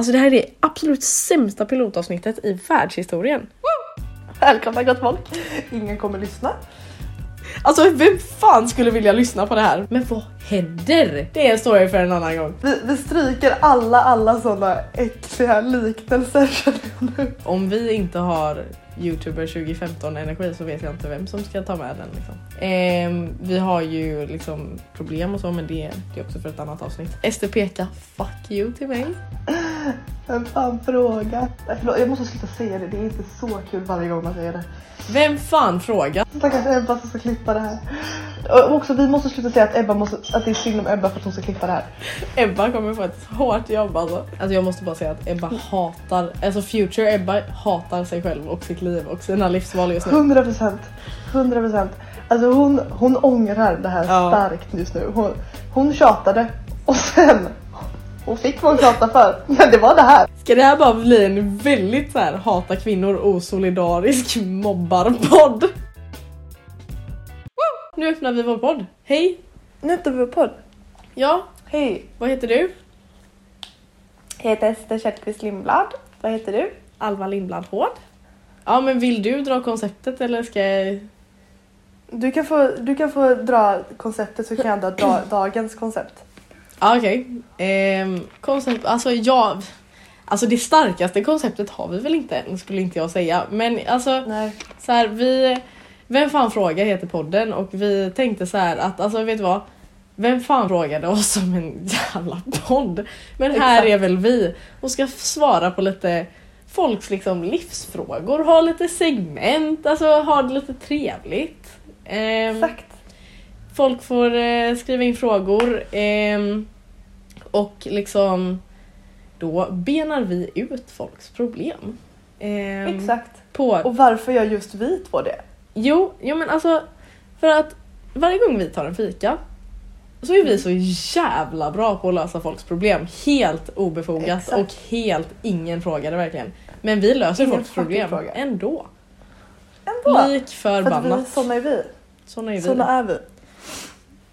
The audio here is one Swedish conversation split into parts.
Alltså det här är det absolut sämsta pilotavsnittet i världshistorien. Välkomna gott folk. Ingen kommer lyssna. Alltså vem fan skulle vilja lyssna på det här? Men vad händer? Det är en story för en annan gång. Vi, vi stryker alla, alla sådana äckliga liknelser känner jag nu. Om vi inte har Youtuber 2015 energi så vet jag inte vem som ska ta med den. Liksom. Ehm, vi har ju liksom problem och så men det, det är också för ett annat avsnitt. Ester pekar fuck you till mig. Vem fan fråga? Nej, förlåt, jag måste sluta säga det. Det är inte så kul varje gång man säger det. Vem fan frågar? Stackars Ebba som ska klippa det här. Och också vi måste sluta säga att, Ebba måste, att det är synd om Ebba för att hon ska klippa det här. Ebba kommer få ett hårt jobb alltså. Alltså jag måste bara säga att Ebba hatar, alltså future Ebba hatar sig själv och sitt liv och sina livsval just nu. 100 procent. 100 procent. Alltså hon, hon ångrar det här Ja. starkt just nu. Hon, hon tjatade och sen hon fick vad hon tjatade för. Men det var det här. Ska det här bara bli en väldigt så här hata kvinnor osolidarisk mobbarpodd? Nu öppnar vi vår podd. Hej! Nu öppnar vi vår podd. Ja, Hej, vad heter du? jag heter Ester Kjellqvist Lindblad. Vad heter du? Alva Lindblad Hård. Ja men vill du dra konceptet eller ska jag... Du kan få, du kan få dra konceptet så kan jag dra, dra dagens koncept. Ja okej. Ehm, koncept, alltså jag... Alltså det starkaste konceptet har vi väl inte än skulle inte jag säga. Men alltså Nej. så här, vi... Vem fan frågar heter podden och vi tänkte så här att alltså vet du vad? Vem fan frågade oss om en jävla podd? Men här Exakt. är väl vi och ska svara på lite folks liksom livsfrågor, ha lite segment, alltså ha det lite trevligt. Ehm, Exakt. Folk får eh, skriva in frågor ehm, och liksom då benar vi ut folks problem. Ehm, Exakt. På, Och varför gör just vi två det? jo, jo men alltså för att varje gång vi tar en fika så är vi så jävla bra på att lösa folks problem. Helt obefogat Exakt. och helt ingen frågar det verkligen. Men vi löser Ingen folks problem fråga. ändå. Ändå. Lik För förbannat. såna är vi. Såna är vi. Såna är vi.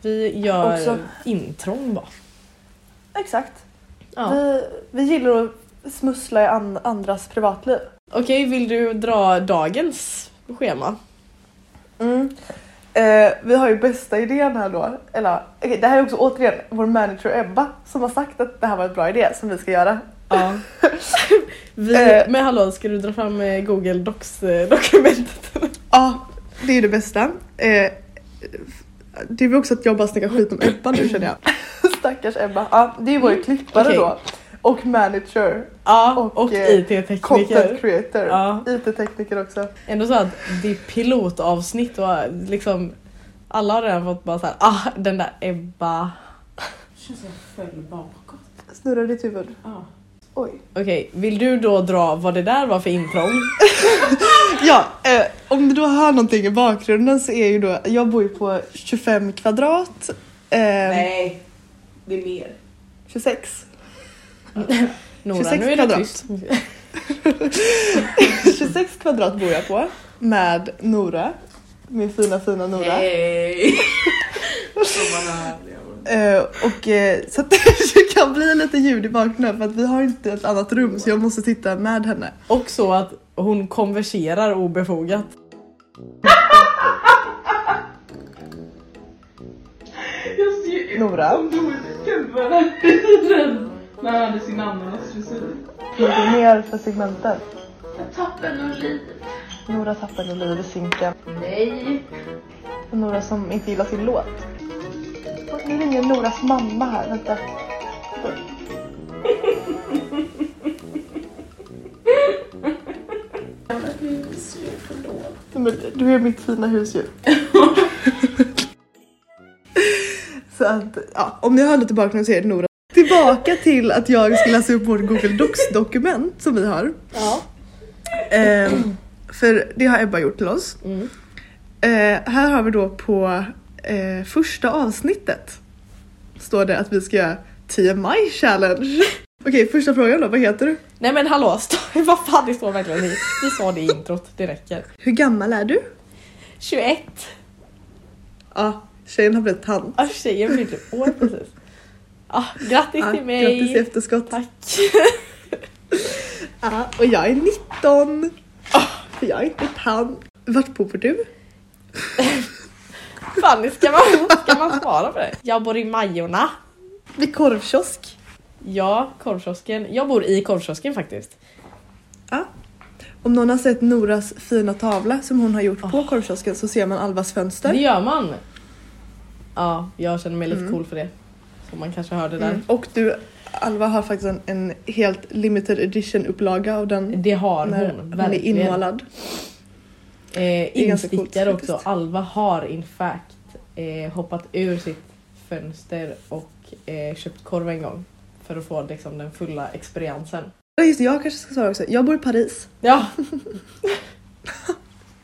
Vi gör Också- intrång bara. Exakt. Ja. Vi, vi gillar att smussla i an, andras privatliv. Okej, vill du dra dagens schema? Mm. Eh, vi har ju bästa idén här då. Eller, okej, det här är också återigen vår manager Ebba som har sagt att det här var en bra idé som vi ska göra. Ja. Vi, Eh. men hallå, ska du dra fram eh, Google Docs-dokumentet? Ja, det är det bästa. Eh, det är väl också att jag bara snackar skit om Ebba nu känner jag. Stackars Ebba. Ja, det är vår klippare Okej. då. Och manager. Ja, Och, och, eh, IT-tekniker. Content creator. Ja. IT-tekniker också. Ändå så att det är pilotavsnitt och liksom alla har redan fått bara såhär, ah den där Ebba. Känns som jag föll bakåt. Snurra ditt huvud. Ja. Oj. Okej, vill du då dra vad det där var för intrång? Ja, eh, om du då hör någonting i bakgrunden så är ju då, jag bor ju på 25 kvadrat. Eh, Nej, det är mer. 26. Nora, 26 nu är det kvadrat. tyst. 26 kvadrat bor jag på med Nora. Min fina fina Nora. Hej! Eh, och eh, så att det kan bli lite ljud i bakgrunden för att vi har inte ett annat rum så jag måste sitta med henne. Och så att hon konverserar obefogat. Nora, när han hade sin ananasfrisyr. något mer för segmentet. Jag tappade nog liv. Nora tappar nu liv i synken. Nej. Och Nora som inte gillar sin låt. Och Nu ringer Noras mamma här, vänta. Men du är mitt fina husdjur. Så att, ja, om ni hör lite bakgrund så är det Nora. Tillbaka till att jag ska läsa upp vårt Google Docs-dokument som vi har. Ja. Ehm, för det har Ebba gjort till oss. Mm. Eh, här har vi då på eh, första avsnittet står det att vi ska göra TMI challenge. Okej, första frågan då, vad heter du? Nej men hallå, stå, vad fan det står verkligen i. Vi sa det i introt, det räcker. Hur gammal är du? 21. Ja, tjejen har blivit tant. Ah, tjejen fyllde år precis. Ah, grattis Ja, till mig. Grattis i efterskott. Tack. Ja, och jag är 19. För jag är inte tant. Vart bor du? Fanny, ska man, ska man svara på det? Jag bor i Majorna. Vid korvkiosk. Ja, korvkiosken. Jag bor i korvkiosken faktiskt. Ja. Om någon har sett Noras fina tavla som hon har gjort på korvkiosken så ser man Alvas fönster. Det gör man. Ja, jag känner mig lite Mm. cool för det. Som man kanske hörde där. Mm. Och du, Alva har faktiskt en, en helt limited edition upplaga av den Det har när hon, är verkligen. inmålad. Eh, är ganska coolt instickare också. faktiskt. Alva har in fact eh, hoppat ur sitt fönster och eh, köpt korv en gång. För att få liksom, den fulla experiensen. Ja, Just det, jag kanske ska svara också. Jag bor i Paris. Ja,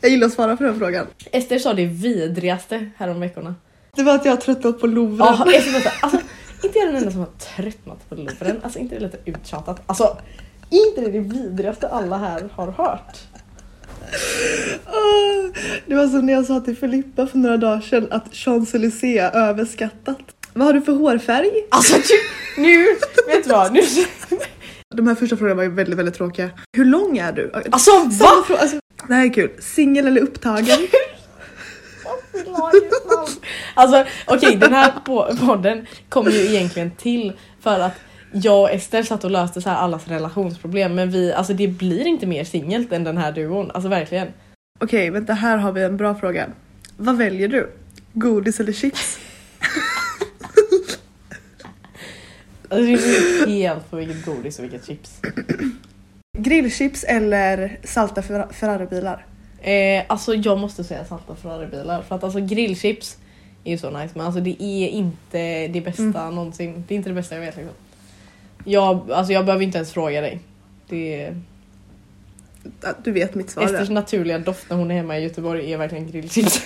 Jag gillar att svara på den frågan. Ester sa det vidrigaste härom veckorna. Det var att jag har tröttnat på Louvren. Ja, alltså, inte jag den enda som har tröttnat på Louvren. Alltså inte det lite uttjatat. Alltså, är inte det det vidrigaste alla här har hört? Ah, Det var som när jag sa till Filippa för några dagar sedan att Champs-Élysées är överskattat. Vad har du för hårfärg? Alltså du, nu, vet du vad? Nu, De här första frågorna var ju väldigt, väldigt tråkiga. Hur lång är du? alltså va? fråga, alltså, det här är kul. Singel eller upptagen? Alltså okej den här po- podden kom ju egentligen till för att jag och Ester satt och löste så här allas relationsproblem men vi, alltså det blir inte mer singelt än den här duon, alltså verkligen. Okej, vänta här har vi en bra fråga. Vad väljer du? Godis eller chips? Alltså, det är helt på vilket godis och vilket chips. Grillchips eller salta Fer- Ferraribilar? Eh, alltså jag måste säga salta Ferraribilar för att alltså grillchips är ju så nice men alltså det är inte det bästa Mm. någonsin. Det är inte det bästa jag vet liksom. Jag, alltså jag behöver inte ens fråga dig. Det är, Du vet mitt svar. Esters naturliga doft när hon är hemma i Göteborg är verkligen grillchips.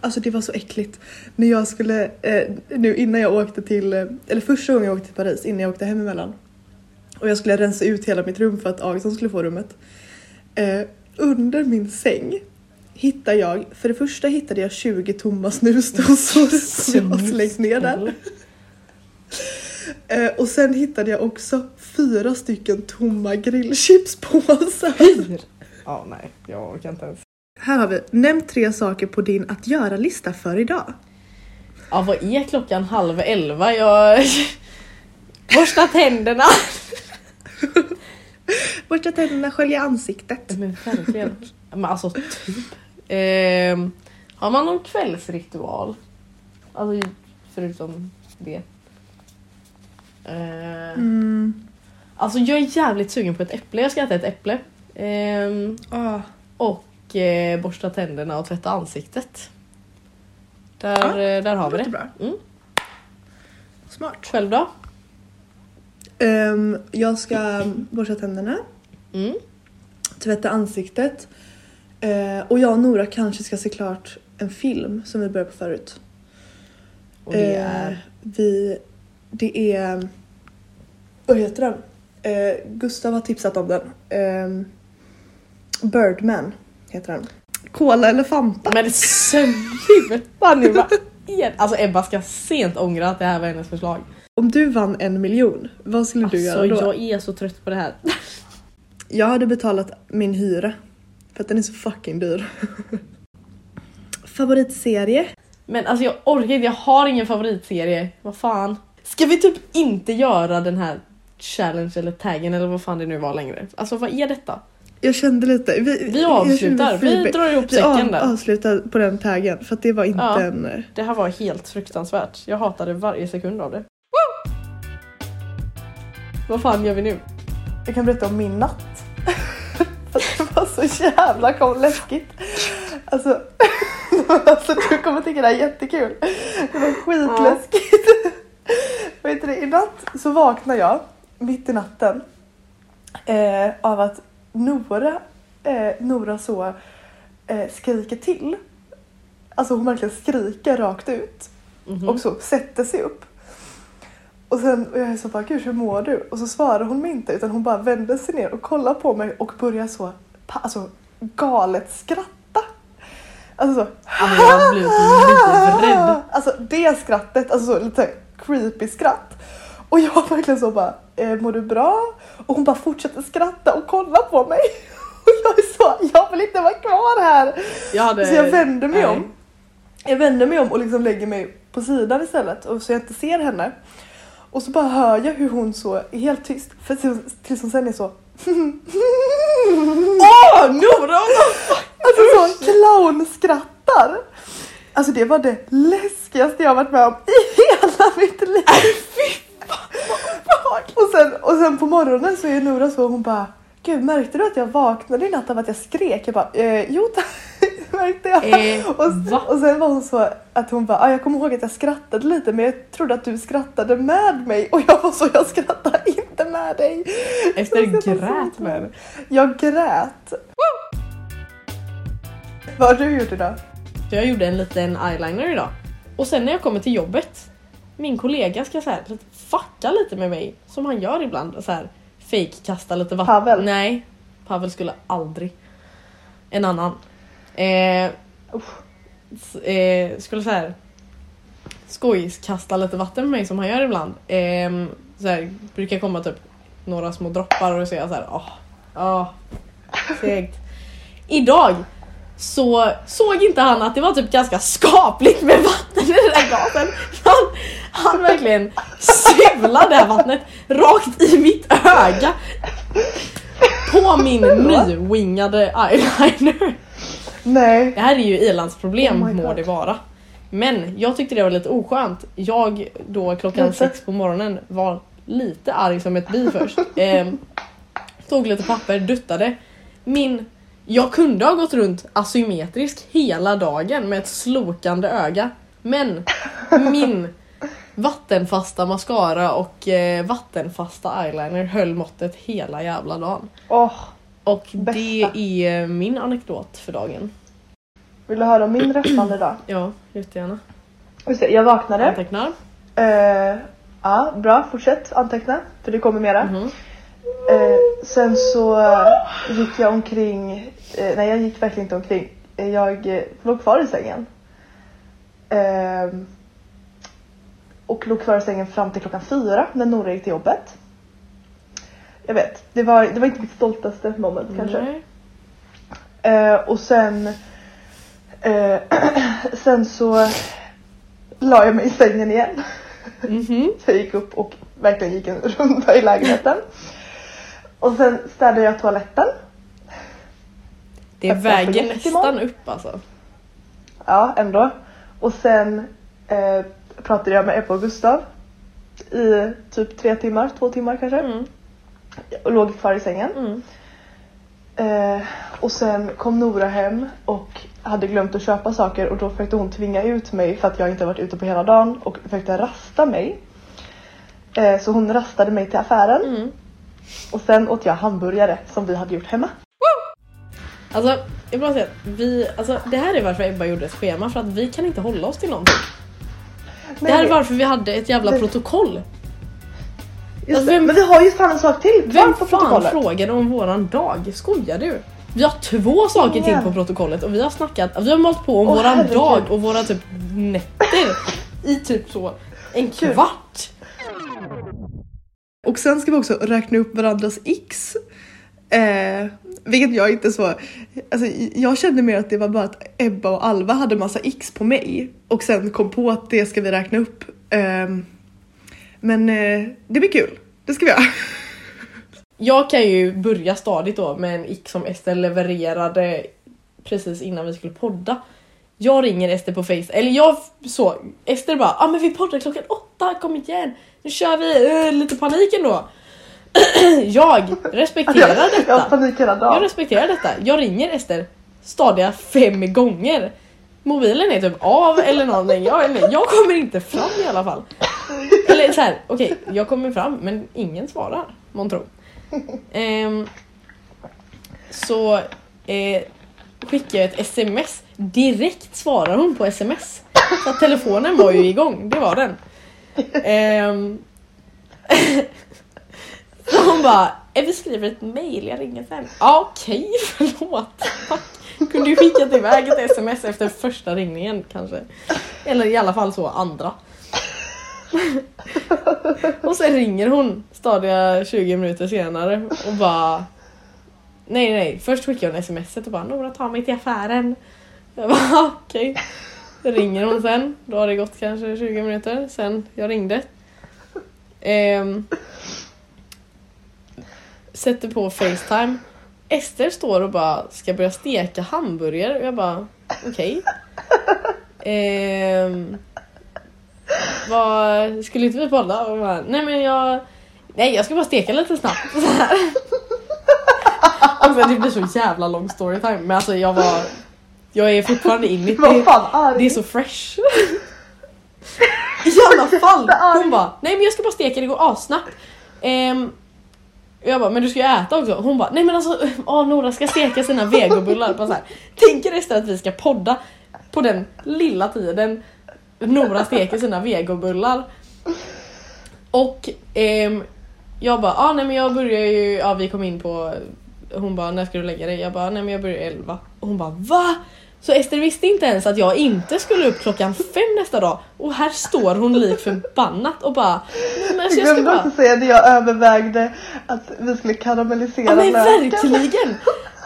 Alltså det var så äckligt. När jag skulle, eh, nu innan jag åkte till, eh, eller första gången jag åkte till Paris, innan jag åkte hem emellan. Och jag skulle rensa ut hela mitt rum för att Augustsson skulle få rummet. Eh, under min säng hittade jag, för det första hittade jag 20 tomma snusdosor som jag har slängt ner där. Eh, och sen hittade jag också fyra stycken tomma grillchipspåsar. Hur? Ja, nej, jag orkar inte ens. Här har vi, nämn tre saker på din att göra-lista för idag. Ja, vad är klockan halv elva? Jag... Borsta tänderna! Borsta tänderna, skölja ansiktet. Men verkligen. Men alltså typ. Ehm, har man någon kvällsritual? Alltså förutom det. Ehm, Mm. Alltså jag är jävligt sugen på ett äpple. Jag ska äta ett äpple. Ehm, Ah. och eh, borsta tänderna och tvätta ansiktet. Där, Ja, eh, där har vi det. Bra. Mm. Smart. Själv då? Ehm, jag ska borsta tänderna, Mm. tvätta ansiktet eh, och jag och Nora kanske ska se klart en film som vi började på förut. Och det Eh, är... vi, det är... Vad heter den? Eh, Gustav har tipsat om den. Eh, Birdman heter den. Cola eller Fanta? Men sluta nu! Alltså Ebba ska sent ångra att det här var hennes förslag. Om du vann en miljon, vad skulle du Alltså göra då? jag är så trött på det här. Jag hade betalat min hyra. För att den är så fucking dyr. Favoritserie? Men alltså jag orkar inte, jag har ingen favoritserie. Vad fan. Ska vi typ inte göra den här challenge eller taggen eller vad fan det nu var längre? Alltså vad är detta? Jag kände lite... Vi, Vi avslutar, vi drar ihop Vi säcken av, där. avslutar på den taggen för att det var inte Ja. en... Det här var helt fruktansvärt. Jag hatade varje sekund av det. Vad fan gör vi nu? Jag kan berätta om min natt. Det var så jävla kom läskigt. Alltså, alltså du kommer tycka det här är jättekul. Det var skitläskigt. Vet du i natt så vaknar jag mitt i natten eh, av att Nora, eh, Nora så eh, skriker till. Alltså hon verkligen skriker rakt ut. Mhm. och så sätter sig upp. Och sen och jag är så bara, gud hur mår du? Och så svarar hon mig inte utan hon bara vänder sig ner och kollar på mig och börjar så alltså, galet skratta. Alltså så. Alltså, jag blivit livrädd. Alltså det skrattet, alltså så lite creepy skratt. Och jag verkligen så bara, eh, mår du bra? Och hon bara fortsätter skratta och kolla på mig. Och jag är så, jag vill inte vara kvar här. Jag hade... Så jag vänder mig Nej. om. Jag vänder mig om och liksom lägger mig på sidan istället och så jag inte ser henne. Och så bara hör jag hur hon så är helt tyst för tills- hon sen är så Åh Nora! Alltså så clownskrattar. Alltså det var det läskigaste jag varit med om i hela mitt liv. och, sen, och sen på morgonen så är Nora så hon bara Gud märkte du att jag vaknade i natt av att jag skrek? Jag bara eh, jo tack märkte jag. Eh, och, och sen var hon så att hon bara ah, jag kommer ihåg att jag skrattade lite men jag trodde att du skrattade med mig och jag var så jag skrattar inte med dig. Så grät med henne. Jag grät. Vad har du gjort idag? Jag gjorde en liten eyeliner idag. Och sen när jag kommer till jobbet, min kollega ska så här, fucka lite med mig som han gör ibland. Så här, fake kasta lite vatten. Pavel? Nej, Pavel skulle aldrig. En annan. Eh, eh, skulle så här skojskasta lite vatten med mig som han gör ibland. Eh, så här, brukar komma typ några små droppar och så är jag så här, åh, åh, segt. Idag så såg inte han att det var typ ganska skapligt med vatten i den där glasen. Han, han verkligen suvlade det här vattnet rakt i mitt öga. På min nywingade eyeliner. Nej. Det här är ju ilandsproblem Oh må det vara. Men jag tyckte det var lite oskönt. Jag då klockan Lite. sex på morgonen var lite arg som ett bi först. Ehm, tog lite papper, duttade. Min... Jag kunde ha gått runt asymmetrisk hela dagen med ett slokande öga. Men min vattenfasta mascara och eh, vattenfasta eyeliner höll måttet hela jävla dagen. Åh, Och Bästa. det är min anekdot för dagen. vill du höra om min rafflande idag? Ja, jättegärna. Jag vaknade. Antecknar. Eh, ja, bra. Fortsätt anteckna för det kommer mera. Mhm. Eh, sen så eh, gick jag omkring. Eh, nej, jag gick verkligen inte omkring. Eh, Jag eh, låg kvar i sängen. Eh, och låg kvar i sängen fram till klockan fyra när Nora gick till jobbet. Jag vet, det var, det var inte mitt stoltaste moment kanske. Nej. Eh, och sen eh, Sen så la jag mig i sängen igen. Mhm. Så jag gick upp och verkligen gick en runda i lägenheten. Och sen städade jag toaletten. Det väger nästan upp alltså. Ja, ändå. Och sen eh, pratade jag med Ebba och Gustav i typ tre timmar, två timmar kanske. Mm. Och låg kvar i sängen. Mm. Eh, och sen kom Nora hem och hade glömt att köpa saker och då försökte hon tvinga ut mig för att jag inte varit ute på hela dagen och försökte rasta mig. Eh, så hon rastade mig till affären Mm. och sen åt jag hamburgare som vi hade gjort hemma. Alltså, jag bara säga att vi, alltså, det här är varför Ebba gjorde ett schema för att vi kan inte hålla oss till någonting. Det här är varför vi hade ett jävla Det- protokoll. Just Alltså, vem- Men vi har ju fan en sak till kvar Vem på fan frågade om våran dag? Skojar du? Vi har två saker till Ingen. på protokollet och vi har snackat, vi har malt på om Åh, våran herregud. dag och våra typ nätter i typ så en kvart. Och sen ska vi också räkna upp varandras x. Eh, vilket jag inte så... Alltså, jag kände mer att det var bara att Ebba och Alva hade massa x på mig och sen kom på att det ska vi räkna upp. Ehm, men eh, det blir kul. Det ska vi göra. Jag kan ju börja stadigt då med en ick som Ester levererade precis innan vi skulle podda. Jag ringer Ester på Face, eller jag så, Ester bara ah, men vi poddar klockan åtta, kom igen, nu kör vi, uh, lite panik ändå. jag respekterar Jag har detta. panik hela Jag dagen. respekterar detta. Jag ringer Ester stadiga fem gånger. Mobilen är typ av eller någonting. Jag, jag kommer inte fram i alla fall. Eller så här, okej, jag kommer fram men ingen svarar, månntro. Ehm, så eh, skickar jag ett sms. Direkt svarar hon på sms. Så att telefonen var ju igång, det var den. Ehm, så hon bara, vi skriver ett mail, jag ringer sen. Ja okej, förlåt. Tack. Kunde ju skickat iväg ett sms efter första ringningen kanske. Eller i alla fall så andra. och sen ringer hon stadiga 20 minuter senare och bara Nej nej, först skickar hon sms och bara Nora ta mig till affären. Jag bara okej. Okay. ringer hon sen, då har det gått kanske 20 minuter sen jag ringde. Ehm, sätter på Facetime. Ester står och bara ska börja steka hamburgare och jag bara okej. Ehm, vad, skulle inte vi podda? Och bara, nej men jag Nej jag ska bara steka lite snabbt. Så här. Alltså det blir så jävla lång storytime men alltså jag var Jag är fortfarande in i det. Det är så fresh. I alla fall! Hon bara, nej men jag ska bara steka det går assnabbt. Och jag bara, men du ska ju äta också. Hon bara, nej men alltså åh, Nora ska steka sina vegobullar. Här, Tänker istället att vi ska podda på den lilla tiden Nora steker sina vegobullar. Och ehm, jag bara, ah, nej men jag börjar ju, ja vi kom in på hon bara, när ska du lägga dig? Jag bara, nej men jag börjar 11. Och hon bara, va? Så Ester visste inte ens att jag inte skulle upp klockan fem nästa dag. Och här står hon lik förbannat och bara, men Jag glömde bara... också säga när jag övervägde att vi skulle karamellisera Ja men löken. verkligen!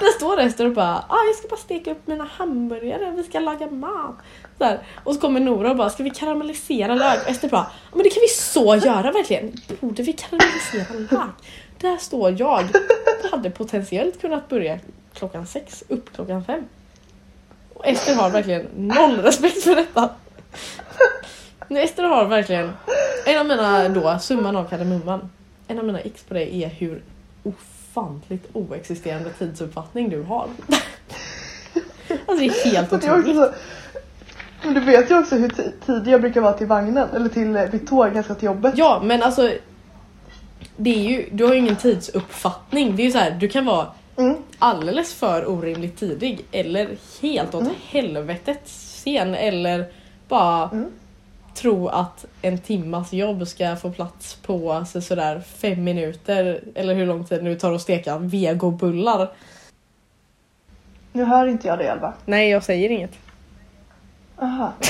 Där står Ester och bara ah, jag ska bara steka upp mina hamburgare, vi ska laga mat. Så här. Och så kommer Nora och bara ska vi karamellisera lök? Och Ester bara ah men det kan vi så göra verkligen. Borde vi karamellisera lök? Där står jag. Hade potentiellt kunnat börja klockan sex, upp klockan fem. Och Ester har verkligen noll respekt för detta. Nej, Ester har verkligen en av mina då, summan av kardemumman. En av mina x på det är hur ofantligt oexisterande tidsuppfattning du har. Alltså det är helt är också otroligt. men du vet ju också hur ti- tidig jag brukar vara till vagnen, eller till eh, mitt tåg, jag ska till jobbet. Ja men alltså det är ju, du har ju ingen tidsuppfattning. Det är ju så här, du kan vara Mm. alldeles för orimligt tidig eller helt åt Mm. helvetet sen eller bara Mm. Tro att en timmas jobb ska få plats på alltså, sådär fem minuter eller hur lång tid det nu tar att steka vegobullar. Nu hör inte jag det Elva. Nej jag säger inget. Aha.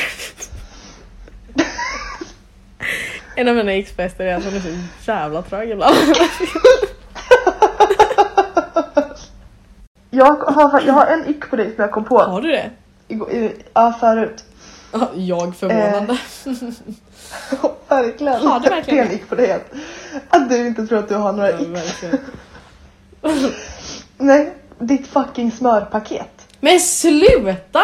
En av mina ex-bäster är att hon är så jävla trög ibland. Jag har, jag har en ick på dig som jag kom på Har du det? i, ja, förut. Ja, Jag förvånande. verkligen. Har du verkligen Det på dig. Att, du inte tror att du har några Ja, verkligen. Nej, ditt fucking smörpaket. Men sluta!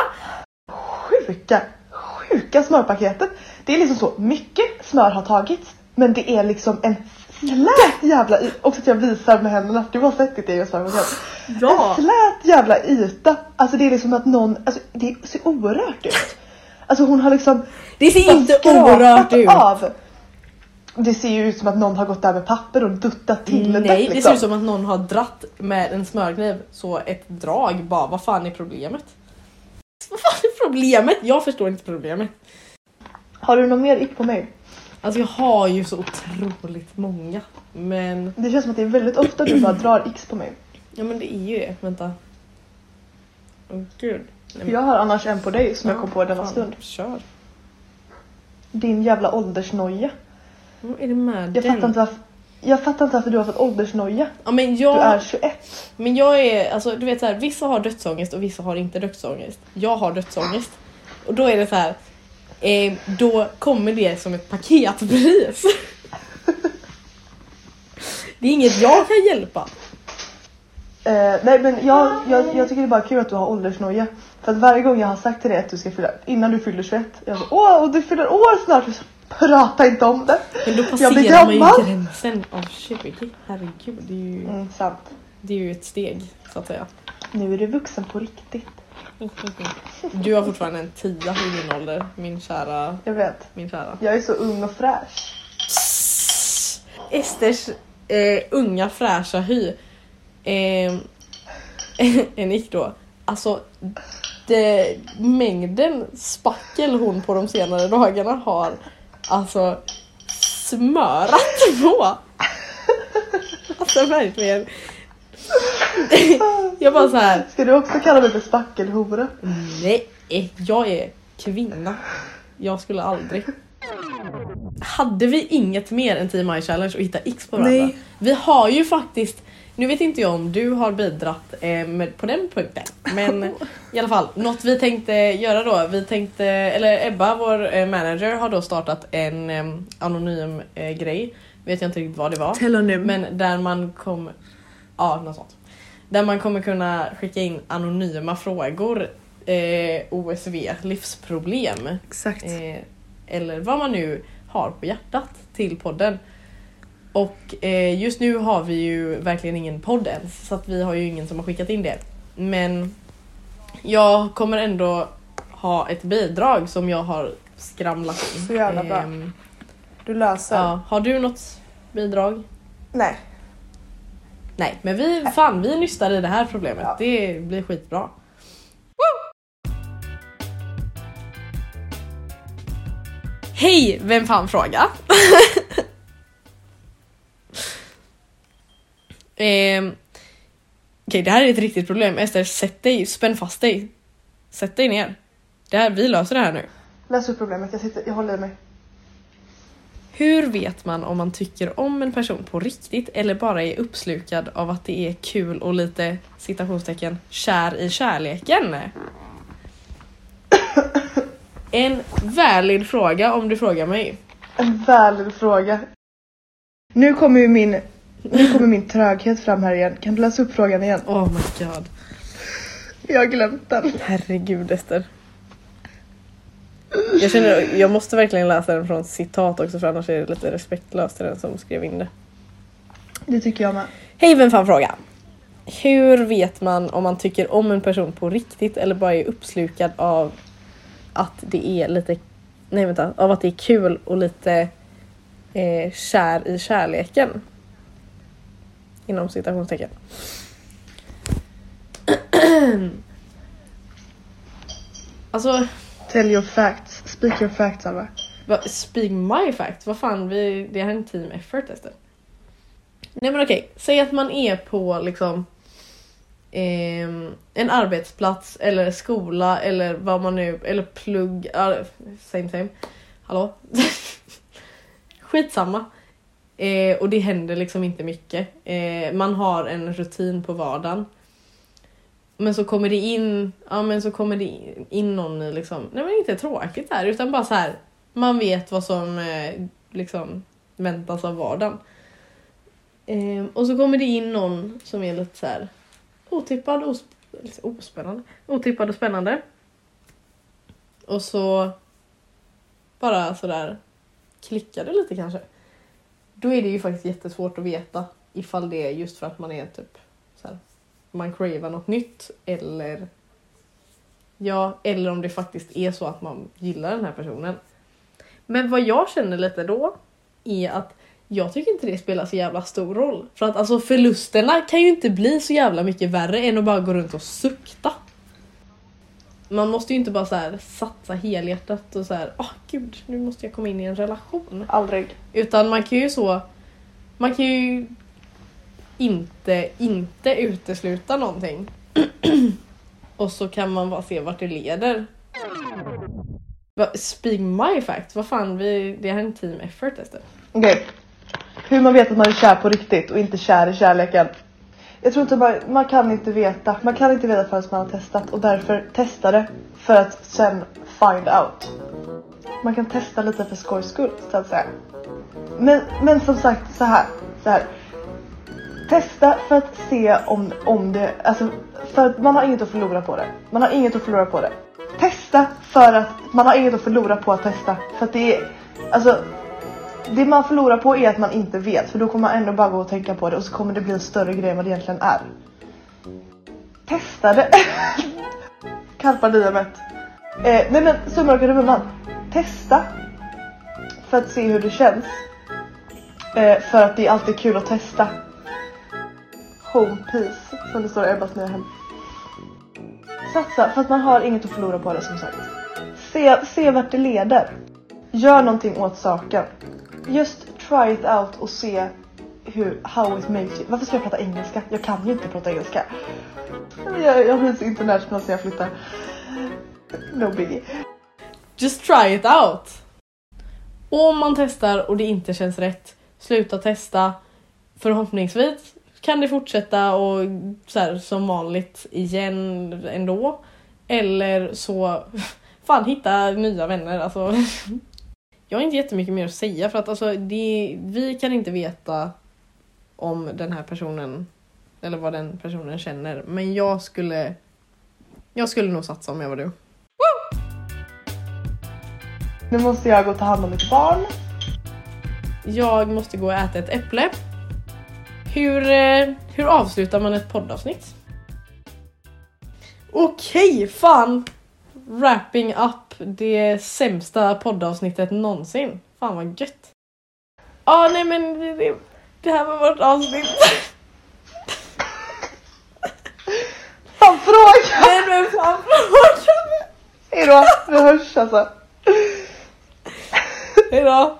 Sjuka, sjuka smörpaketet. Det är liksom så, mycket smör har tagits. Men det är liksom en slät jävla yta. Också att jag visar med händerna. Du har sett ditt eget smörpaket. Ja. En slät jävla yta. Alltså det är liksom att någon, alltså det ser orört ut. Alltså hon har liksom Det ser inte orört ut. av. Det ser ju ut som att någon har gått där med papper och duttat till det. Nej, det liksom. ser ut som att någon har dratt med en smörkniv. Så ett drag bara, vad fan är problemet? Vad fan är problemet? Jag förstår inte problemet. Har du någon mer ick på mig? Alltså jag har ju så otroligt många. Men, Det känns som att det är väldigt ofta du bara drar x på mig. ja men det är ju det. Vänta. Åh gud. Jag har annars en på dig som jag Ja, kom på denna fan, stund. Kör. Din jävla åldersnoja. Vad är det med Jag den? fattar, inte varför, jag fattar inte varför du har fått åldersnoja. Ja, men Du jag, är 21. Men jag är, alltså du vet så här, vissa har dödsångest och vissa har inte dödsångest. Jag har dödsångest. Och då är det så här, eh, då kommer det som ett paketpris. Det är inget jag kan hjälpa. Eh, nej men jag, jag, jag tycker det är bara kul att du har åldersnoja. För att varje gång jag har sagt till dig att du ska fylla, innan du fyller 21, jag så åh och du fyller år snart. Så, Prata inte om det. Men då Jag blir passerar man ju gammal. gränsen av 20. Herregud, det är, ju, Mm, sant. det är ju ett steg så att säga. Nu är du vuxen på riktigt. Du har fortfarande en tia i din ålder, min kära, Jag vet. min kära. Jag är så ung och fräsch. Esters eh, unga fräscha hy. Eh, en ick då. Alltså det, mängden spackel hon på de senare dagarna har alltså smörat på. Alltså verkligen. Jag bara så här. Ska du också kalla mig för spackelhora? Nej, jag är kvinna. Jag skulle aldrig. hade vi inget mer än TMI challenge och hitta X på varandra? Nej. Vi har ju faktiskt, nu vet inte jag om du har bidragit eh, med, på den punkten, men i alla fall något vi tänkte göra då. Vi tänkte, eller Ebba, vår eh, manager, har då startat en eh, anonym eh, grej. Vet jag inte riktigt vad det var. Telonym. Men där man kommer... Ja, något sånt. Där man kommer kunna skicka in anonyma frågor. Eh, OSV, livsproblem. Exakt. Eh, eller vad man nu har på hjärtat till podden. Och eh, just nu har vi ju verkligen ingen podd ens. Så att vi har ju ingen som har skickat in det. Men jag kommer ändå ha ett bidrag som jag har skramlat in. Så jävla bra. Ehm, Du löser. ja, har du något bidrag? Nej. Nej, men vi, fan, vi nystar i det här problemet. Ja. Det blir skitbra. Hej, vem fan fråga? Ehm, Okej, det här är ett riktigt problem. Ester, sätt dig, spänn fast dig. Sätt dig ner. Det här, vi löser det här nu. Läs upp problemet. Jag, sitter, jag håller i mig. Hur vet man om man tycker om en person på riktigt eller bara är uppslukad av att det är kul och lite citationstecken kär i kärleken? En valid fråga om du frågar mig. En valid fråga. Nu kommer ju min, nu kommer min tröghet fram här igen. Kan du läsa upp frågan igen? Oh my god. Jag har glömt den. Herregud Ester. Jag känner, jag måste verkligen läsa den från citat också för annars är det lite respektlöst till den som skrev in det. Det tycker jag med. Hej vem fan fråga. Hur vet man om man tycker om en person på riktigt eller bara är uppslukad av att det är lite, nej vänta, av att det är kul och lite eh, kär i kärleken? Inom citationstecken. alltså, Tell your facts. Speak your facts Alva. Va, speak my fact, vad fan, vi, det här är en team effort Ester. Nej men okej, säg att man är på liksom ehm, en arbetsplats eller skola eller vad man nu, eller plugg, same same. Hallå? Skitsamma. Eh, och det händer liksom inte mycket. Eh, man har en rutin på vardagen. Men så kommer det in, ja men så kommer det in någon i liksom, nej men inte tråkigt här utan bara så här. Man vet vad som eh, liksom väntas av vardagen. Eh, och så kommer det in någon som är lite så här otippad, os ospännande, otippad och spännande. Och så bara sådär klickar det lite kanske. Då är det ju faktiskt jättesvårt att veta ifall det är just för att man är typ så här, man cravar något nytt eller ja, eller om det faktiskt är så att man gillar den här personen. Men vad jag känner lite då är att jag tycker inte det spelar så jävla stor roll. För att alltså förlusterna kan ju inte bli så jävla mycket värre än att bara gå runt och sukta. Man måste ju inte bara så här satsa helhjärtat och så här, åh gud, nu måste jag komma in i en relation. Aldrig. Utan man kan ju så, man kan ju inte, inte utesluta någonting. och så kan man bara se vart det leder. Speak my fact, vad fan, vi, det här är en team effort Ester. Okej. Hur man vet att man är kär på riktigt och inte kär i kärleken. Jag tror inte man, man kan inte veta. Man kan inte veta förrän man har testat och därför testa det för att sen find out. Man kan testa lite för skojs skull så att säga. Men, men som sagt så här, så här. Testa för att se om, om det, alltså för att man har inget att förlora på det. Man har inget att förlora på det. Testa för att man har inget att förlora på att testa. För att det är, alltså det man förlorar på är att man inte vet för då kommer man ändå bara gå och tänka på det och så kommer det bli en större grej än vad det egentligen är. Testa det. Carpa diemet. Eh, nej men summa och kardemumman. Testa. För att se hur det känns. Eh, för att det är alltid kul att testa. Home peace som det står i Ebbas nya hem. Satsa för att man har inget att förlora på det som sagt. Se, se vart det leder. Gör någonting åt saken. Just try it out och se hur, how it makes you. Varför ska jag prata engelska? Jag kan ju inte prata engelska. Jag, jag blir så international sen jag flyttar. No biggie. Just try it out! Och om man testar och det inte känns rätt, sluta testa. Förhoppningsvis kan det fortsätta och så här, som vanligt igen ändå. Eller så, fan hitta nya vänner. Alltså, jag har inte jättemycket mer att säga för att alltså, det, vi kan inte veta om den här personen eller vad den personen känner. Men jag skulle, jag skulle nog satsa om jag var du. Nu måste jag gå och ta hand om mitt barn. Jag måste gå och äta ett äpple. Hur, eh, hur avslutar man ett poddavsnitt? Okej, fan! Wrapping up det sämsta poddavsnittet någonsin. Fan vad gött. Ja, ah, nej men det, det här var vårt avsnitt. Fan fråga! Nej men fan frågan! Hejdå, vi hörs alltså. Hejdå!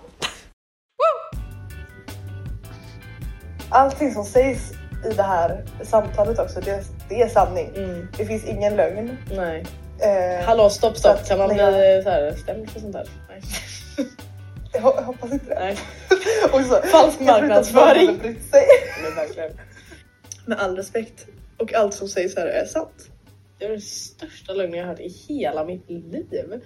Allting som sägs i det här samtalet också, det, det är sanning. Mm, Det finns ingen lögn. nej. Eh, Hallå stopp stopp, att kan man bli jag- så här stämd för sånt där? Nej. jag ho- jag hoppas inte det. nej. Och så, Falsk marknadsföring. någon hade brytt sig. Men verkligen. Med all respekt. Och allt som sägs här är sant. Det är den största lögnen jag hört i hela mitt liv.